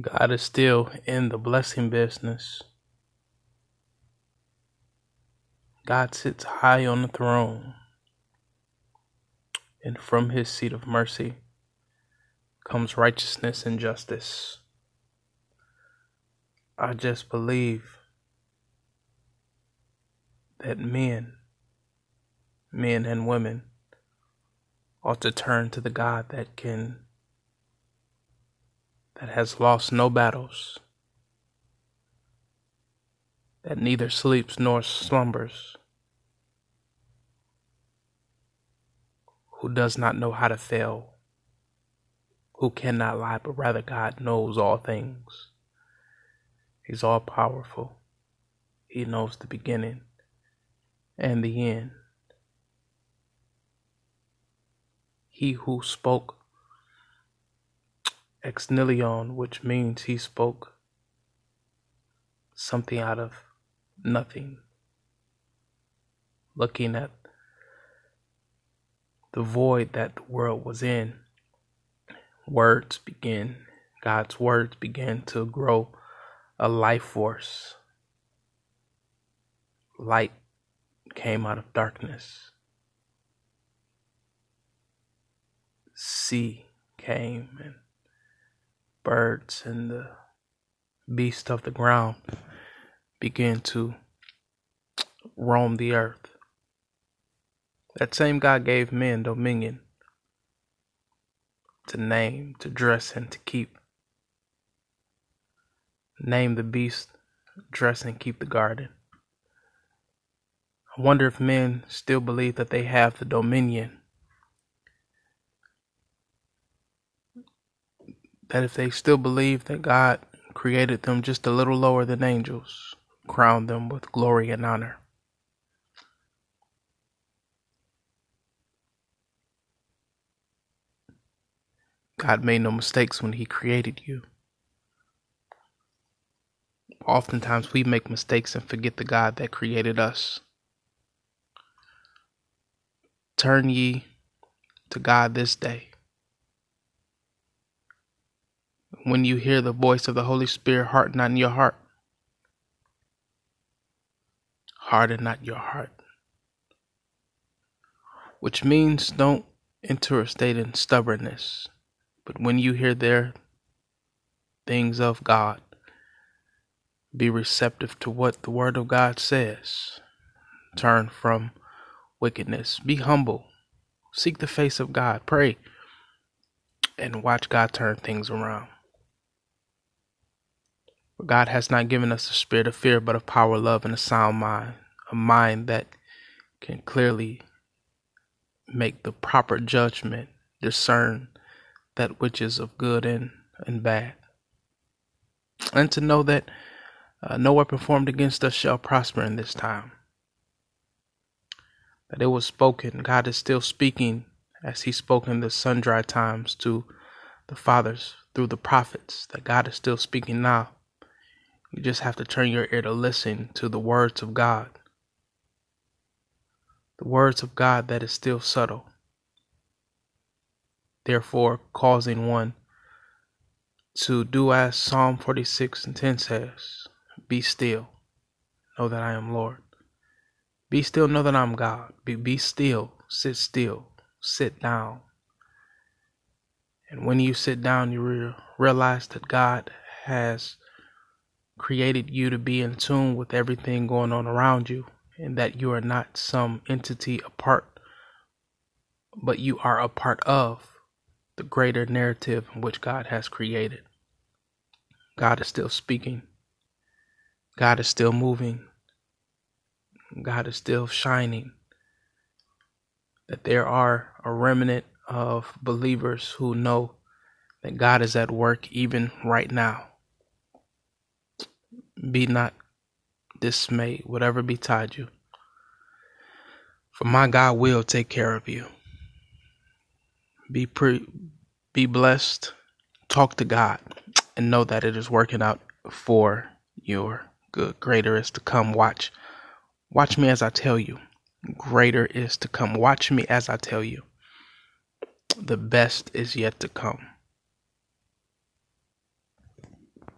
God is still in the blessing business. God sits high on the throne, and from his seat of mercy comes righteousness and justice. I just believe that men, men and women, ought to turn to the God that can that has lost no battles, that neither sleeps nor slumbers, who does not know how to fail, who cannot lie, but rather God knows all things. He's all powerful. He knows the beginning and the end. He who spoke ex which means he spoke something out of nothing. Looking at the void that the world was in, words begin, God's words began to grow a life force. Light came out of darkness. Sea came and birds and the beasts of the ground began to roam the earth. That same God gave men dominion to name, to dress, and to keep. Name the beast, dress, and keep the garden. I wonder if men still believe that they have the dominion that if they still believe that God created them just a little lower than angels, crowned them with glory and honor. God made no mistakes when He created you. Oftentimes we make mistakes and forget the God that created us. Turn ye to God this day. When you hear the voice of the Holy Spirit, harden not your heart. Harden not your heart. Which means don't enter a state in stubbornness. But when you hear their things of God, be receptive to what the Word of God says. Turn from wickedness. Be humble. Seek the face of God. Pray. And watch God turn things around. For God has not given us a spirit of fear, but of power, love, and a sound mind, a mind that can clearly make the proper judgment, discern that which is of good and, and bad. And to know that uh, no weapon formed against us shall prosper in this time. That it was spoken, God is still speaking as He spoke in the sundry times to the fathers through the prophets, that God is still speaking now you just have to turn your ear to listen to the words of God. The words of God that is still subtle. Therefore, causing one to do as Psalm 46 and 10 says Be still, know that I am Lord. Be still, know that I'm God. Be, be still, sit still, sit down. And when you sit down, you re- realize that God has created you to be in tune with everything going on around you and that you are not some entity apart, but you are a part of the greater narrative in which God has created. God is still speaking. God is still moving. God is still shining. That there are a remnant of believers who know that God is at work even right now. Be not dismayed, whatever betide you. For my God will take care of you. Be pre- be blessed. Talk to God and know that it is working out for your good. Greater is to come. Watch. Watch me as I tell you. Greater is to come. Watch me as I tell you. The best is yet to come.